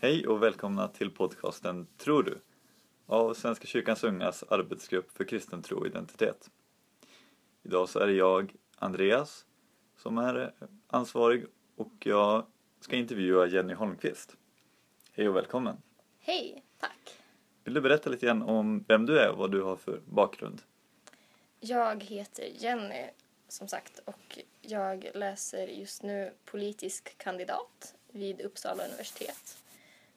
Hej och välkomna till podcasten Tror du? av Svenska kyrkans ungas arbetsgrupp för kristen tro och identitet. Idag så är det jag, Andreas, som är ansvarig och jag ska intervjua Jenny Holmqvist. Hej och välkommen! Hej, tack! Vill du berätta lite grann om vem du är och vad du har för bakgrund? Jag heter Jenny, som sagt, och jag läser just nu politisk kandidat vid Uppsala universitet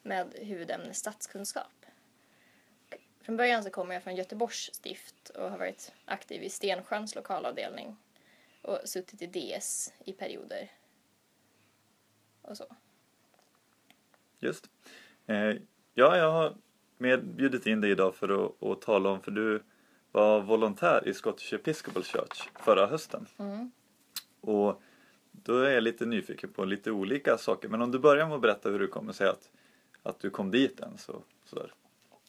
med huvudämne statskunskap. Från början så kommer jag från Göteborgs stift och har varit aktiv i Stensjöns lokalavdelning och suttit i DS i perioder och så. Just. Eh, ja, jag har med bjudit in dig idag för att, att tala om, för du var volontär i Scottish Episcopal Church förra hösten. Mm. Och då är jag lite nyfiken på lite olika saker. Men om du börjar med att berätta hur det kommer sig att, att du kom dit ens Så, sådär.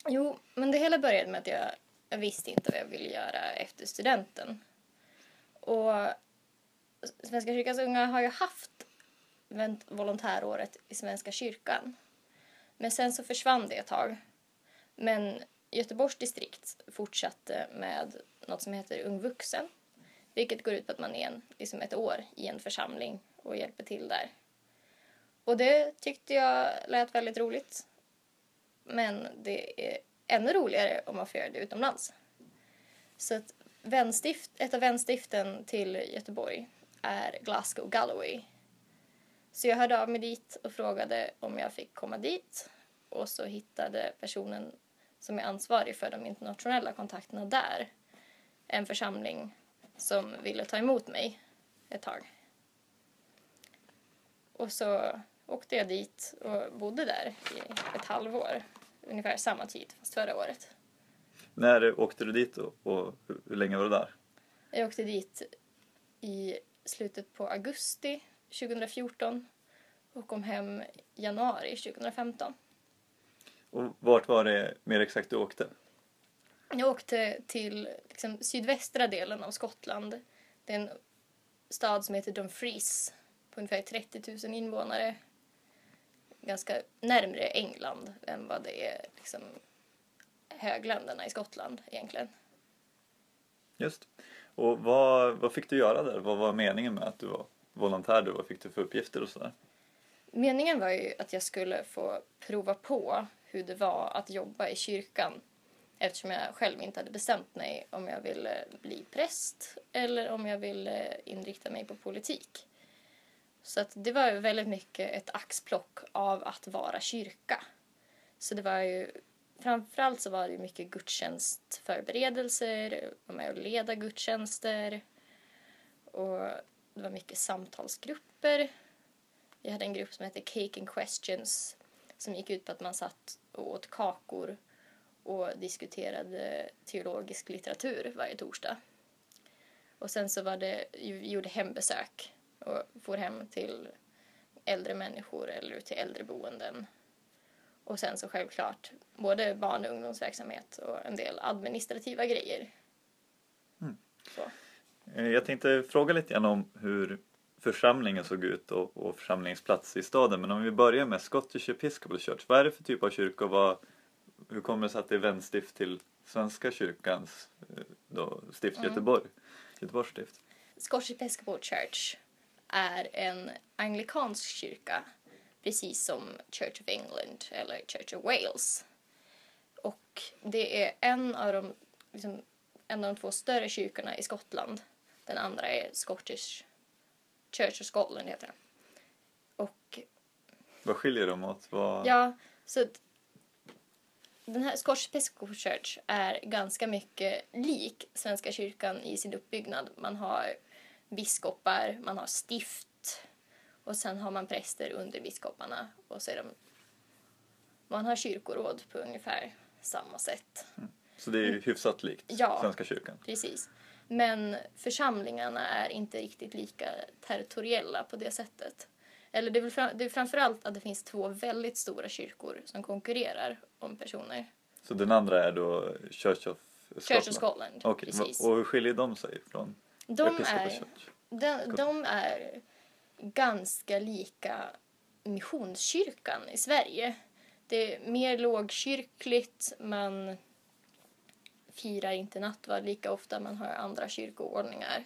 Jo, men det hela började med att jag, jag visste inte vad jag ville göra efter studenten. Och Svenska kyrkans unga har ju haft volontäråret i Svenska kyrkan. Men sen så försvann det ett tag. Men Göteborgs distrikt fortsatte med något som heter Ung vuxen. Vilket går ut på att man är en, liksom ett år i en församling och hjälper till där. Och det tyckte jag lät väldigt roligt. Men det är ännu roligare om man får göra det utomlands. Så att vänstift, ett av vänstiften till Göteborg är Glasgow Galloway. Så jag hörde av mig dit och frågade om jag fick komma dit. Och så hittade personen som är ansvarig för de internationella kontakterna där en församling som ville ta emot mig ett tag. Och så åkte jag dit och bodde där i ett halvår, ungefär samma tid, fast förra året. När åkte du dit och, och hur länge var du där? Jag åkte dit i slutet på augusti 2014 och kom hem januari 2015. Och vart var det mer exakt du åkte? Jag åkte till liksom, sydvästra delen av Skottland. Det är en stad som heter Dumfries på ungefär 30 000 invånare. Ganska närmre England än vad det är liksom, högländerna i Skottland egentligen. Just. Och vad, vad fick du göra där? Vad var meningen med att du var volontär? Vad fick du för uppgifter och sådär? Meningen var ju att jag skulle få prova på hur det var att jobba i kyrkan eftersom jag själv inte hade bestämt mig om jag ville bli präst eller om jag ville inrikta mig på politik. Så att det var väldigt mycket ett axplock av att vara kyrka. Så det var ju framförallt så var det mycket gudstjänstförberedelser, var med och leda gudstjänster och det var mycket samtalsgrupper. Vi hade en grupp som hette Cake and Questions som gick ut på att man satt och åt kakor och diskuterade teologisk litteratur varje torsdag. Och sen så var det, vi gjorde hembesök och for hem till äldre människor eller till äldreboenden. Och sen så självklart både barn och ungdomsverksamhet och en del administrativa grejer. Mm. Jag tänkte fråga lite grann om hur församlingen såg ut och, och församlingsplats i staden. Men om vi börjar med Scottish Episcopal Church. Vad är det för typ av kyrka och vad, hur kommer det sig att det är vänstift till Svenska kyrkans eh, då, stift mm. Göteborg? Göteborgs stift. Scottish Episcopal Church är en anglikansk kyrka precis som Church of England eller Church of Wales. Och det är en av de, liksom, en av de två större kyrkorna i Skottland. Den andra är Scottish Church of Scotland heter den. Och... Vad skiljer de åt? Vad... Ja, så den här Scottish Episcopal Church är ganska mycket lik Svenska kyrkan i sin uppbyggnad. Man har biskopar, man har stift och sen har man präster under biskoparna och så är de, man har kyrkoråd på ungefär samma sätt. Mm. Så det är mm. hyfsat likt ja, Svenska kyrkan? precis. Men församlingarna är inte riktigt lika territoriella på det sättet. Eller det är, fram, det är framförallt att det finns två väldigt stora kyrkor som konkurrerar om personer. Så den andra är då Church of Scotland? Church of Scotland, okay. precis. Och hur skiljer de sig från de är, de, de är ganska lika Missionskyrkan i Sverige. Det är mer lågkyrkligt, man firar inte nattvard lika ofta, man har andra kyrkoordningar.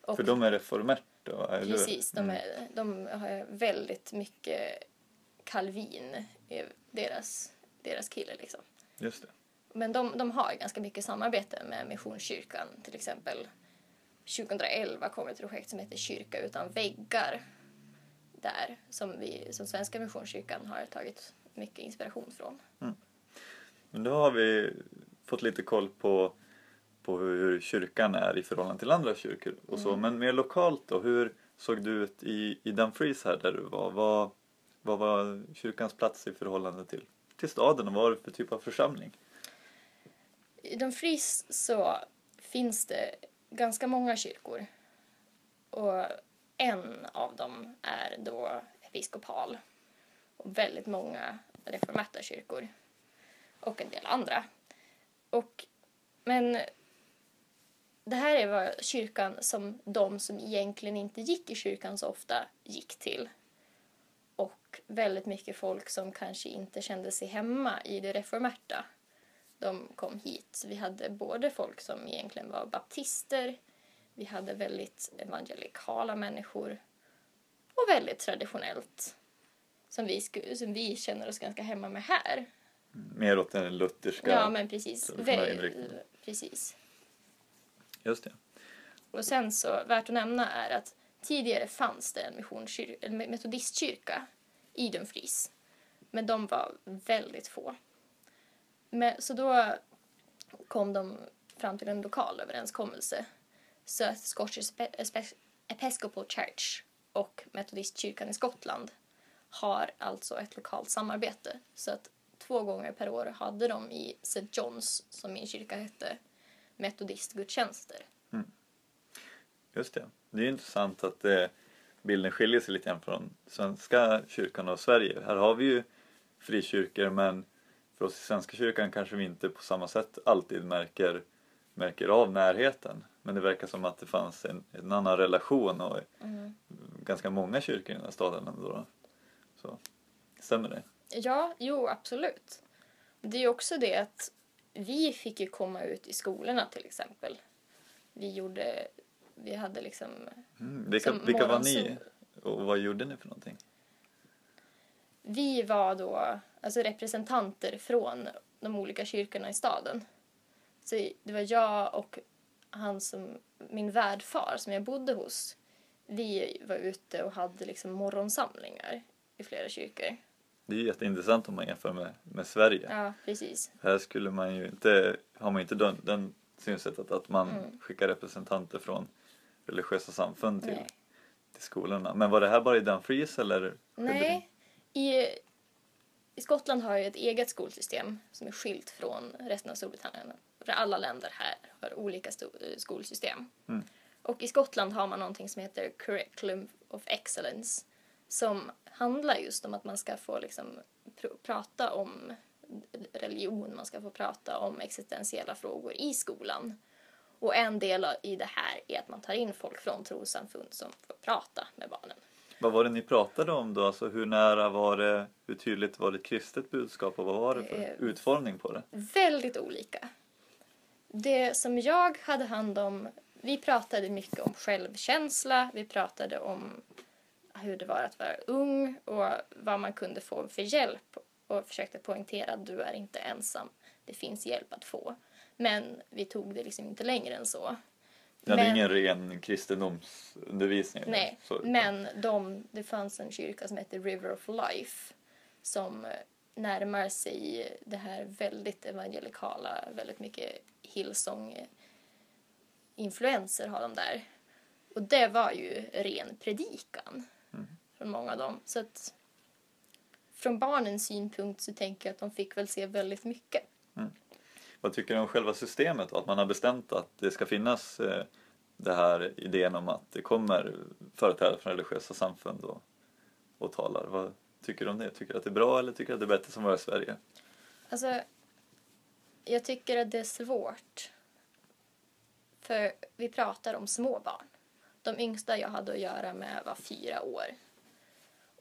Och För de är reformert då, eller precis, de, Mm. är, de har väldigt mycket Calvin i deras, deras kille liksom. Just det. Men de, de har ganska mycket samarbete med Missionskyrkan. Till exempel 2011 kom ett projekt som heter Kyrka utan väggar. Där, som, vi, som Svenska Missionskyrkan har tagit mycket inspiration från. Men då har vi fått lite koll på, på hur kyrkan är i förhållande till andra kyrkor och så. Men mer lokalt då, hur såg du ut i, i Dumfries här där du var? Vad, vad var kyrkans plats i förhållande till, till staden och vad var det för typ av församling? I Dumfries så finns det ganska många kyrkor. Och en av dem är då episkopal. Och väldigt många reformerta kyrkor. Och en del andra. Och, men det här är vad kyrkan som de som egentligen inte gick i kyrkan så ofta gick till. Och väldigt mycket folk som kanske inte kände sig hemma i det reformerta de kom hit. Vi hade både folk som egentligen var baptister, vi hade väldigt evangelikala människor och väldigt traditionellt som vi, sku, som vi känner oss ganska hemma med här. Mer åt den lutherska... Ja, men precis. precis. Just det. Och sen så, värt att nämna är att tidigare fanns det en en metodistkyrka i Dumfries. Men de var väldigt få. Men, så då kom de fram till en lokal överenskommelse. Så Scottish Episcopal Church och Metodistkyrkan i Skottland har alltså ett lokalt samarbete. Så att två gånger per år hade de i St. John's, som min kyrka hette, metodistgudstjänster. Mm. Just det. Det är intressant att eh, bilden skiljer sig lite grann från svenska kyrkan och Sverige. Här har vi ju frikyrkor men för oss i Svenska kyrkan kanske vi inte på samma sätt alltid märker, märker av närheten. Men det verkar som att det fanns en, en annan relation och ganska många kyrkor i den här staden ändå. Då. Så, stämmer det? Ja, jo, absolut. Det är också det att vi fick ju komma ut i skolorna till exempel. Vi gjorde, vi hade liksom, Mm, vilka vilka var ni och vad gjorde ni för någonting? Vi var då alltså representanter från de olika kyrkorna i staden. Så det var jag och han som, min värdfar som jag bodde hos. Vi var ute och hade liksom morgonsamlingar i flera kyrkor. Det är ju jätteintressant om man jämför med, med Sverige. Ja, precis. Här skulle man ju inte, har man inte den, den synsättet att man Mm. skickar representanter från religiösa samfund till, Nej. till skolorna. Men var det här bara i Dumfries eller? Nej. I, I Skottland har ju ett eget skolsystem som är skilt från resten av Storbritannien. För alla länder här har olika eh, skolsystem. Mm. Och i Skottland har man någonting som heter Curriculum of Excellence som handlar just om att man ska få liksom pr- prata om religion, man ska få prata om existentiella frågor i skolan. Och en del i det här är att man tar in folk från trossamfund som får prata med barnen. Vad var det ni pratade om då? Alltså hur nära var det? Hur tydligt var det ett kristet budskap och vad var det för Eh, utformning på det? Väldigt olika. Det som jag hade hand om, vi pratade mycket om självkänsla, vi pratade om hur det var att vara ung och vad man kunde få för hjälp och försökte poängtera att du är inte ensam, det finns hjälp att få. Men vi tog det liksom inte längre än så. Det Men- ingen ren kristendomsundervisning? Nej, Så, men de, det fanns en kyrka som heter River of Life som eh, närmar sig det här väldigt evangelikala, väldigt mycket Hillsong-influenser har de där. Och det var ju ren predikan från många av dem. Så att från barnens synpunkt så tänker jag att de fick väl se väldigt mycket. Vad tycker du om själva systemet? Att man har bestämt att det ska finnas eh, det här idén om att det kommer företrädare från religiösa samfund och, och talar. Vad tycker du om det? Tycker du att det är bra eller tycker du att det är bättre som var i Sverige? Alltså, jag tycker att det är svårt. För vi pratar om små barn. De yngsta jag hade att göra med var fyra år.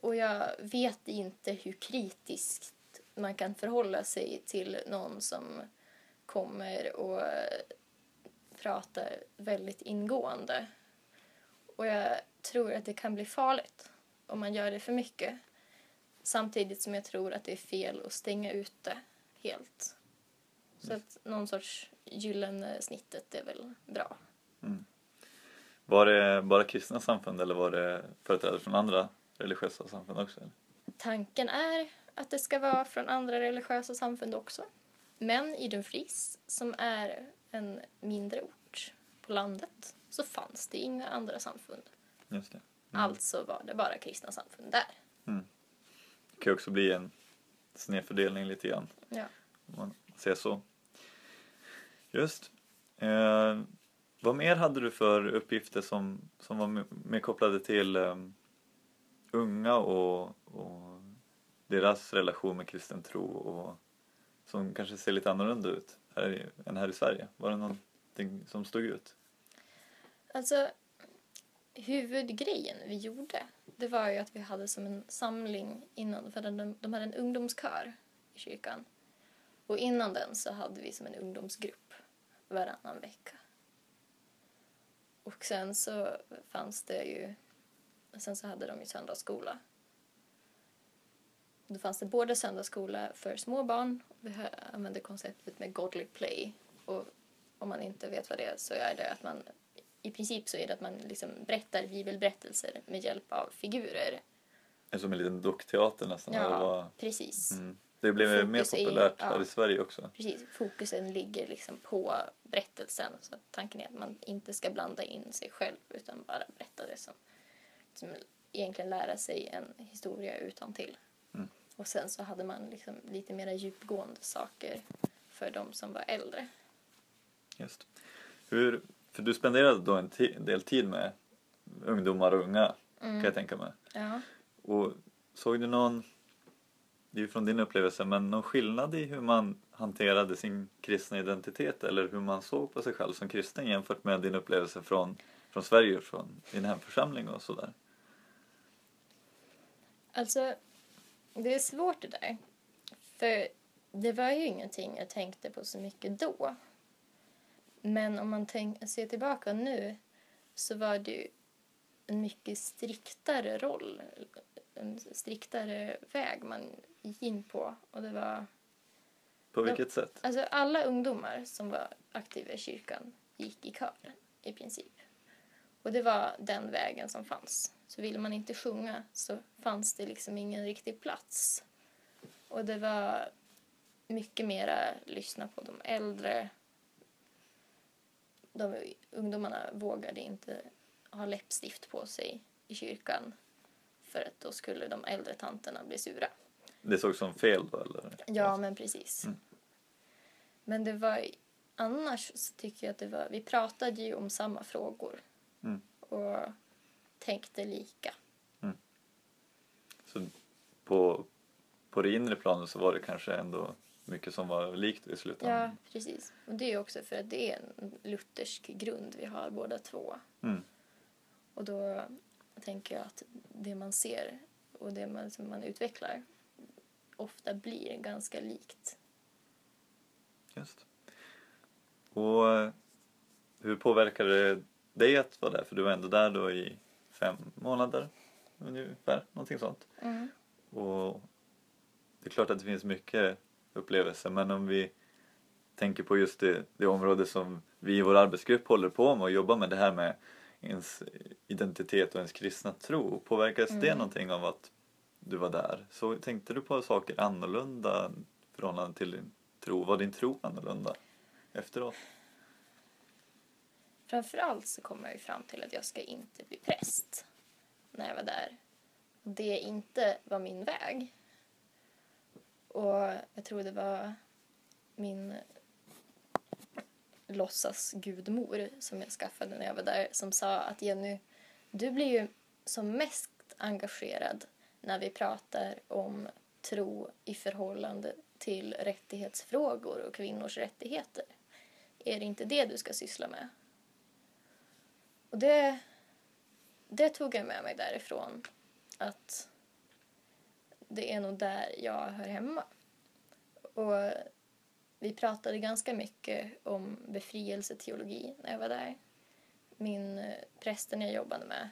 Och jag vet inte hur kritiskt man kan förhålla sig till någon som kommer och pratar väldigt ingående. Och jag tror att det kan bli farligt om man gör det för mycket. Samtidigt som jag tror att det är fel att stänga ute helt. Så att någon sorts gyllene snittet är väl bra. Var det bara kristna samfund eller var det företrädare från andra religiösa samfund också? eller? Tanken är att det ska vara från andra religiösa samfund också. Men i Dumfries, som är en mindre ort på landet, så fanns det inga andra samfund. Just det. Alltså var det bara kristna samfund där. Det kan ju också bli en snedfördelning lite grann. Ja. om man säger så. Just. Eh, vad mer hade du för uppgifter som, som var mer kopplade till eh, unga och, och deras relation med kristen tro och som kanske ser lite annorlunda ut här i, än här i Sverige? Var det någonting som stod ut? Alltså, huvudgrejen vi gjorde, det var ju att vi hade som en samling innan, för de, de hade en ungdomskör i kyrkan. Och innan den så hade vi som en ungdomsgrupp varannan vecka. Och sen så fanns det ju, sen så hade de ju söndagsskola. Då fanns det både söndagsskola för små barn, vi använde konceptet med Godly Play. Och om man inte vet vad det är så är det att man i princip så är det att man liksom berättar bibelberättelser med hjälp av figurer. Är som en liten dockteater nästan. Ja, vad? precis. Mm. Det blev Fokus mer är- populärt ja. här i Sverige också. precis. Fokusen ligger liksom på berättelsen. Så tanken är att man inte ska blanda in sig själv utan bara berätta det som, som egentligen lära sig en historia utan till. Mm. Och sen så hade man liksom lite mer djupgående saker för de som var äldre. Just. Hur, för du spenderade då en del tid med ungdomar och unga kan jag tänka mig. Ja. Och såg du någon, det är ju från din upplevelse, men någon skillnad i hur man hanterade sin kristna identitet eller hur man såg på sig själv som kristen jämfört med din upplevelse från, från Sverige från din hemförsamling och sådär? Alltså, det är svårt det där. För det var ju ingenting jag tänkte på så mycket då. Men om man tänk, ser tillbaka nu så var det ju en mycket striktare roll, en striktare väg man gick in på. Och det var, På vilket sätt? alltså alla ungdomar som var aktiva i kyrkan gick i kören i princip. Och det var den vägen som fanns. Så ville man inte sjunga så fanns det liksom ingen riktig plats. Och det var mycket mera lyssna på de äldre. De ungdomarna vågade inte ha läppstift på sig i kyrkan för att då skulle de äldre tanterna bli sura. Det såg som fel då eller? Ja, men precis. Mm. Men det var annars så tycker jag att det var, vi pratade ju om samma frågor Mm. och tänkte lika. Så på, på det inre planet så var det kanske ändå mycket som var likt i slutändan? Ja, precis. Och det är också för att det är en luthersk grund vi har båda två. Mm. Och då tänker jag att det man ser och det man, som man utvecklar ofta blir ganska likt. Just. Och eh, hur påverkade det dig att vara där? För du var ändå där då i fem månader ungefär, någonting sånt. Mm. Och det är klart att det finns mycket upplevelser men om vi tänker på just det, det område som vi i vår arbetsgrupp håller på med och jobbar med det här med ens identitet och ens kristna tro. Påverkades det Mm. någonting av att du var där? Så tänkte du på saker annorlunda i förhållande till din tro? Var din tro annorlunda efteråt? Framförallt så kom jag ju fram till att jag ska inte bli präst när jag var där. Det inte var min väg. Och jag tror det var min låtsas gudmor som jag skaffade när jag var där som sa att Jenny, du blir ju som mest engagerad när vi pratar om tro i förhållande till rättighetsfrågor och kvinnors rättigheter. Är det inte det du ska syssla med? Och det, det tog jag med mig därifrån. Att det är nog där jag hör hemma. Och vi pratade ganska mycket om befrielseteologi när jag var där. Min eh, prästen jag jobbade med,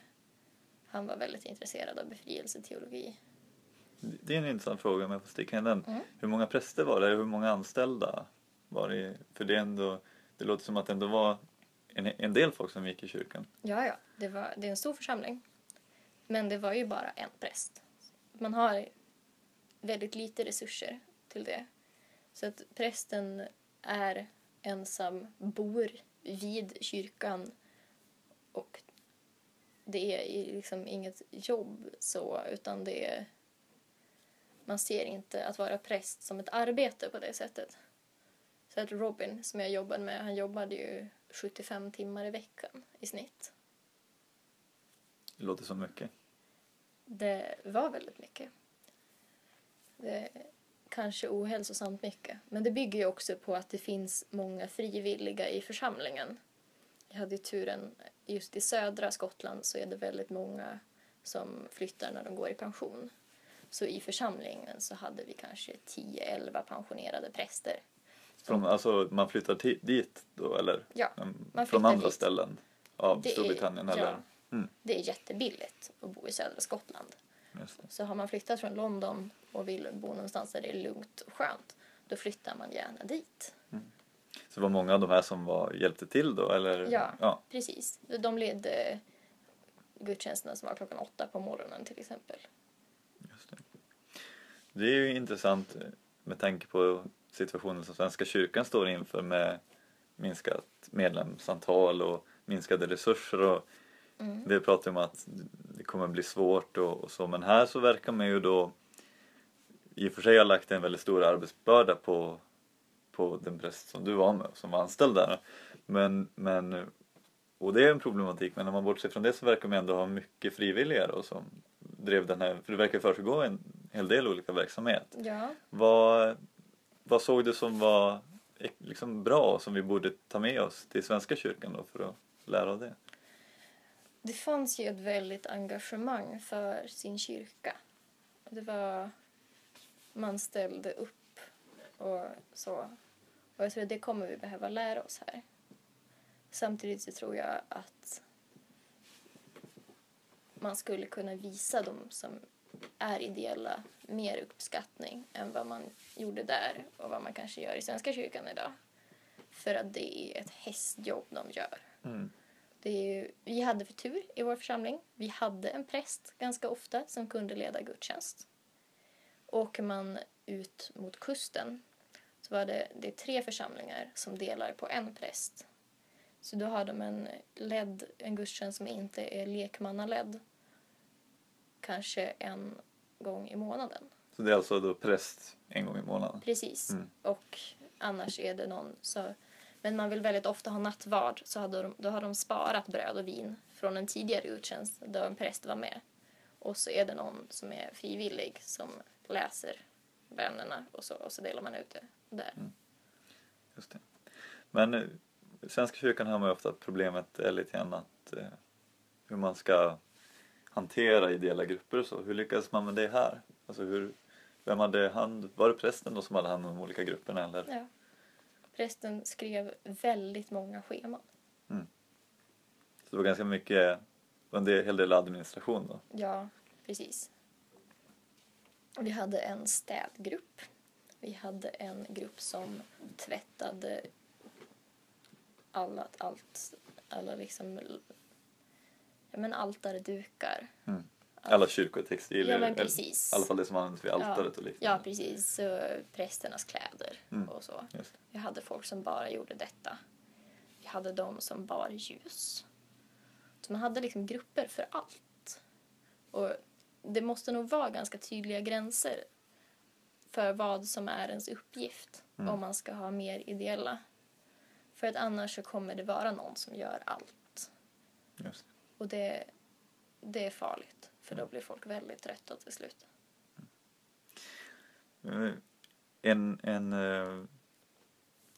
han var väldigt intresserad av befrielseteologi. Det är en intressant fråga om jag får sticka in den. Mm. Hur många präster var det? Hur många anställda var det? För det, ändå, det låter som att det ändå var en, en del folk som gick i kyrkan. Ja, ja, det, var, det är en stor församling. Men det var ju bara en präst. Man har väldigt lite resurser till det. Så att prästen är ensam, bor vid kyrkan och det är liksom inget jobb så, utan det är... Man ser inte att vara präst som ett arbete på det sättet. Så att Robin, som jag jobbade med, han jobbade ju 75 timmar i veckan i snitt. Det låter som mycket. Det var väldigt mycket. Det är kanske ohälsosamt mycket. Men det bygger ju också på att det finns många frivilliga i församlingen. Jag hade ju turen, just i södra Skottland så är det väldigt många som flyttar när de går i pension. Så i församlingen så hade vi kanske 10-11 pensionerade präster. Från, alltså man flyttar dit då eller? Ja, Mm, man Från andra dit. ställen av Det är- Storbritannien ja. eller? Mm, Det är jättebilligt att bo i södra Skottland. Så har man flyttat från London och vill bo någonstans där det är lugnt och skönt, då flyttar man gärna dit. Så det var många av de här som var, hjälpte till då eller? Ja. ja. Precis. De ledde gudstjänsterna som var klockan åtta på morgonen till exempel. Just det. det är ju intressant eh, med tanke på situationen som Svenska kyrkan står inför med minskat medlemsantal och minskade resurser och Mm. det pratar om att det kommer bli svårt och, och så men här så verkar man ju då i och för sig ha lagt en väldigt stor arbetsbörda på, på den präst som du var med som var anställd där. Men, men, och det är en problematik men när man bortser från det så verkar man ändå ha mycket frivilliga då som drev den här, för det verkar försiggå en hel del olika verksamhet. Ja, Vad, vad såg du som var liksom bra som vi borde ta med oss till Svenska kyrkan då för att lära av det? det fanns ju ett väldigt engagemang för sin kyrka. Det var... Man ställde upp och så. Och jag tror att det kommer vi behöva lära oss här. Samtidigt så tror jag att man skulle kunna visa dem som är ideella mer uppskattning än vad man gjorde där och vad man kanske gör i Svenska kyrkan idag. För att det är ett hästjobb de gör. Mm. Det är ju, vi hade för tur i vår församling. Vi hade en präst ganska ofta som kunde leda gudstjänst. Åker man ut mot kusten så var det, det är tre församlingar som delar på en präst. Så då har de en, ledd, en gudstjänst som inte är lekmannaledd kanske en gång i månaden. Så det är alltså då präst en gång i månaden? Precis. Mm. Och annars är det någon så... Men man vill väldigt ofta ha nattvard så hade de, då har de sparat bröd och vin från en tidigare gudstjänst där en präst var med. Och så är det någon som är frivillig som läser bönerna och så, och så delar man ut det där. Just det. Men eh, Svenska kyrkan har man ju ofta problemet är lite grann att eh, hur man ska hantera ideella grupper och så. Hur lyckades man med det här? Alltså hur, vem hade hand, var det prästen då som hade hand om de olika grupperna eller? Ja. Prästen skrev väldigt många scheman. Så det var ganska mycket, en del, hel del administration då? Ja, precis. Vi hade en städgrupp. Vi hade en grupp som tvättade alla, allt, alla liksom, men altardukar. Mm. Alla kyrkotextilier? Ja men precis. I alla fall det som används vid altaret och Ja, liknande? precis. Så prästernas kläder Mm. och så. Vi hade folk som bara gjorde detta. Vi hade de som bar ljus. Så man hade liksom grupper för allt. Och det måste nog vara ganska tydliga gränser för vad som är ens uppgift Mm. om man ska ha mer ideella. För att annars så kommer det vara någon som gör allt. Just. Och det, det är farligt. För då blir folk väldigt trötta till slut. Eh, En, en eh,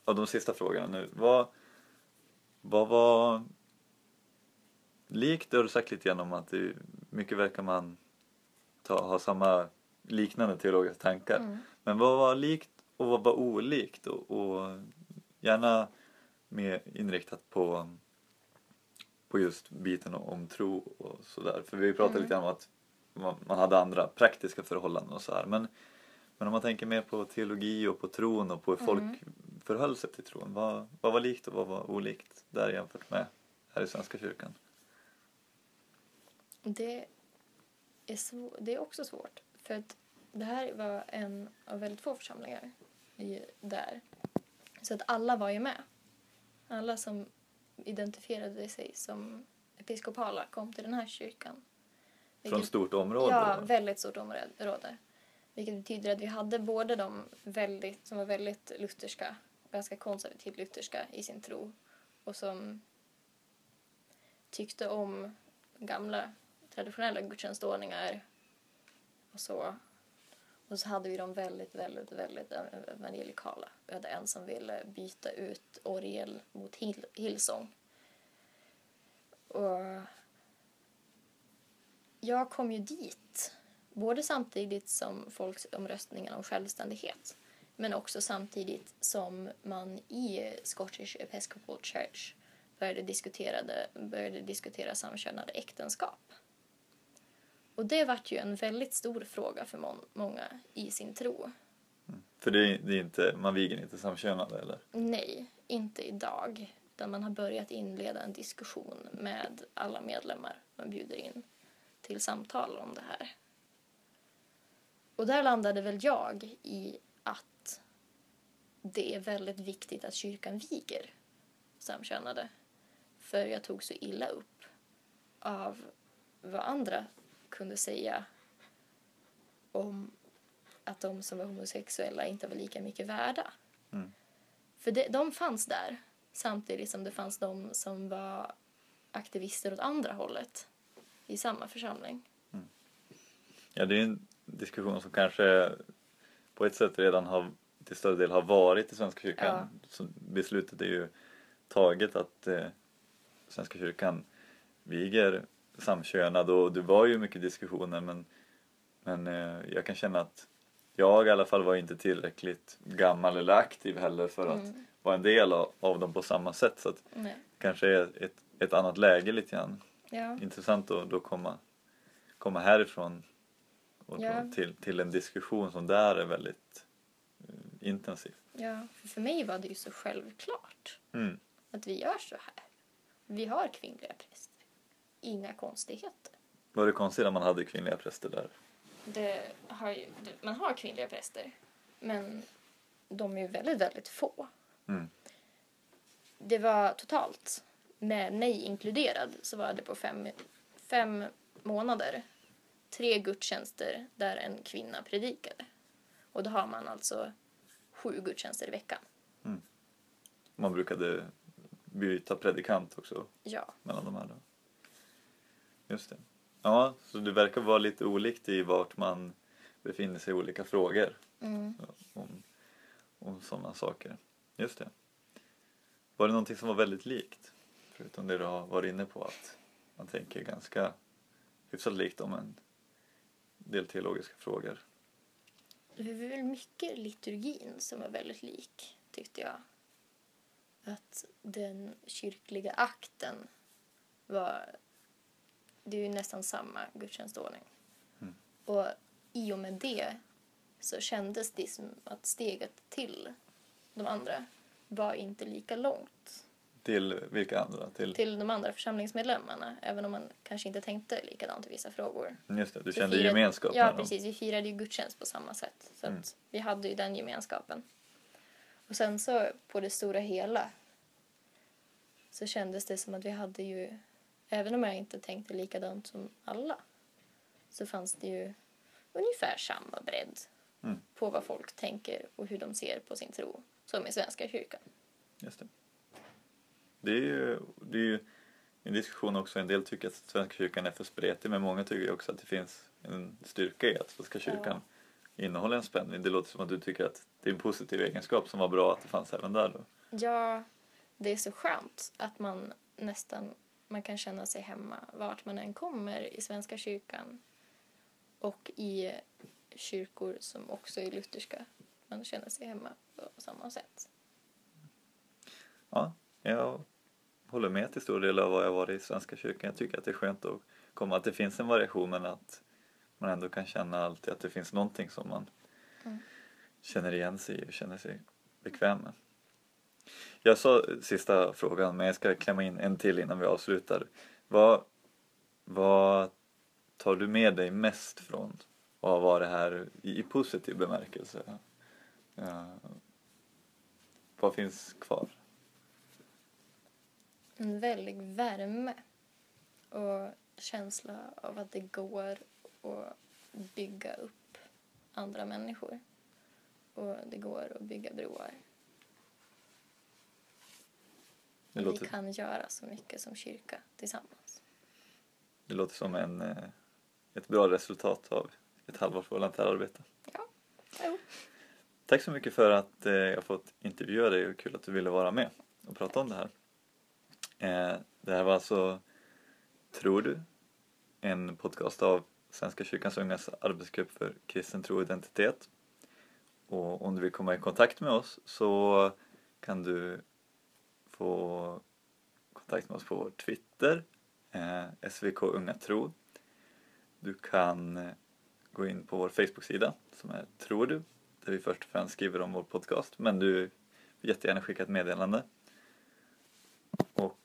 av de sista frågorna nu. Vad, vad var likt, det har du sagt lite grann om att det mycket verkar man ta, ha samma liknande teologiska tankar. Mm. Men vad var likt och och vad var olikt och, och gärna mer inriktat på, på just biten om tro och sådär. För vi pratade Mm. lite om att man, man hade andra praktiska förhållanden och så här. Men, men om man tänker mer på teologi och på tron och på hur folk Mm. förhöll sig till tron. Vad, vad var likt och vad var olikt där jämfört med här i Svenska kyrkan? Det är, svår, det är också svårt. För att det här var en av väldigt få församlingar i, där. Så att alla var ju med. Alla som identifierade sig som episkopala kom till den här kyrkan. Från Vilket- stort område? Ja, väldigt stort område. Vilket betyder att vi hade både de väldigt, som var väldigt lutherska, ganska konservativt lutherska i sin tro och som tyckte om gamla traditionella gudstjänstordningar och så. Och så hade vi de väldigt, väldigt, väldigt eh, evangelikala. Vi hade en som ville byta ut orgel mot hill, Hillsong. Och jag kom ju dit både samtidigt som folkomröstningen om självständighet men också samtidigt som man i Scottish Episcopal Church började, diskutera, började diskutera samkönade äktenskap. Och det vart ju en väldigt stor fråga för må- många i sin tro. För det är, det är inte, man viger inte samkönade eller? Nej, inte idag. Utan man har börjat inleda en diskussion med alla medlemmar man bjuder in till samtal om det här. Och där landade väl jag i att det är väldigt viktigt att kyrkan viger samkönade. För jag tog så illa upp av vad andra kunde säga om att de som var homosexuella inte var lika mycket värda. Mm. För det, de fanns där samtidigt som det fanns de som var aktivister åt andra hållet i samma församling. Ja, det är en diskussion som kanske på ett sätt redan har till större del har varit i Svenska kyrkan. Så beslutet är ju taget att eh, Svenska kyrkan viger samkönad och det var ju mycket diskussioner men, men eh, jag kan känna att jag i alla fall var inte tillräckligt gammal eller aktiv heller för att Mm. vara en del av, av dem på samma sätt så att Nej. kanske är ett, ett annat läge lite grann. Ja. Intressant att då komma, komma härifrån och Ja. till, till en diskussion som där är väldigt eh, intensiv. ja, för för mig var det ju så självklart Mm. att vi gör så här. Vi har kvinnliga präster. Inga konstigheter. Var det konstigt att man hade kvinnliga präster där? Det har ju, man har kvinnliga präster, men de är ju väldigt, väldigt få. Mm. Det var totalt, med mig inkluderad, så var det på fem, fem månader tre gudstjänster där en kvinna predikade. Och då har man alltså sju gudstjänster i veckan. Man brukade byta predikant också Ja, mellan de här då. Just det. Ja, så det verkar vara lite olikt i vart man befinner sig i olika frågor mm. om, om sådana saker. Just det. Var det någonting som var väldigt likt? Förutom det du har varit inne på att man tänker ganska hyfsat likt om en del teologiska frågor. det var väl mycket liturgin som var väldigt lik, tyckte jag. Att den kyrkliga akten var... Det är ju nästan samma gudstjänstordning. Mm. Och i och med det så kändes det som att steget till de andra var inte lika långt Till vilka andra? Till, till de andra församlingsmedlemmarna, även om man kanske inte tänkte likadant i vissa frågor. just det, du Vi kände firade- gemenskap Ja, dem. precis. Vi firade ju gudstjänst på samma sätt. Så Mm. vi hade ju den gemenskapen. Och sen så på det stora hela så kändes det som att vi hade ju, även om jag inte tänkte likadant som alla, så fanns det ju ungefär samma bredd Mm. på vad folk tänker och hur de ser på sin tro som i Svenska kyrkan. Just det. Det är ju, det är ju en diskussion också. En del tycker att Svenska kyrkan är för spretig men många tycker också att det finns en styrka i att Svenska kyrkan innehåller en spänning. Det låter som att du tycker att det är en positiv egenskap som var bra att det fanns även där då. Ja, det är så skönt att man nästan man kan känna sig hemma vart man än kommer i Svenska kyrkan och i kyrkor som också är lutherska. man känner sig hemma på samma sätt. Ja, jag håller med till stor del av vad jag varit i Svenska kyrkan. Jag tycker att det är skönt att komma, att det finns en variation men att man ändå kan känna alltid att det finns någonting som man Mm. känner igen sig i och känner sig bekväm med. Jag sa sista frågan, men jag ska klämma in en till innan vi avslutar. Vad, vad tar du med dig mest från att ha varit här i, i positiv bemärkelse? Ja. Vad finns kvar? En väldig värme och känsla av att det går att bygga upp andra människor. Och det går att bygga broar. Det låter, Vi kan göra så mycket som kyrka tillsammans. det låter som en, eh, ett bra resultat av ett halvårs volontärarbete. Ja, jo. Tack så mycket för att eh, jag fått intervjua dig och kul att du ville vara med och prata om det här. Eh, det här var alltså Tror du? En podcast av Svenska kyrkans ungas arbetsgrupp för kristen tro och identitet. Och om du vill komma i kontakt med oss så kan du få kontakt med oss på vår Twitter, eh, SVK Unga Tro. Du kan eh, gå in på vår Facebook-sida som är Tror du? Där vi först och främst skriver om vår podcast. Men du får jättegärna skicka ett meddelande. Och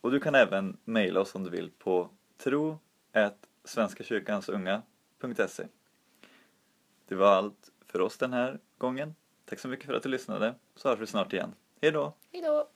Och du kan även mejla oss om du vill på tro svenskakyrkansunga.se Det var allt för oss den här gången. Tack så mycket för att du lyssnade, så hörs vi snart igen. Hej då! Hej då!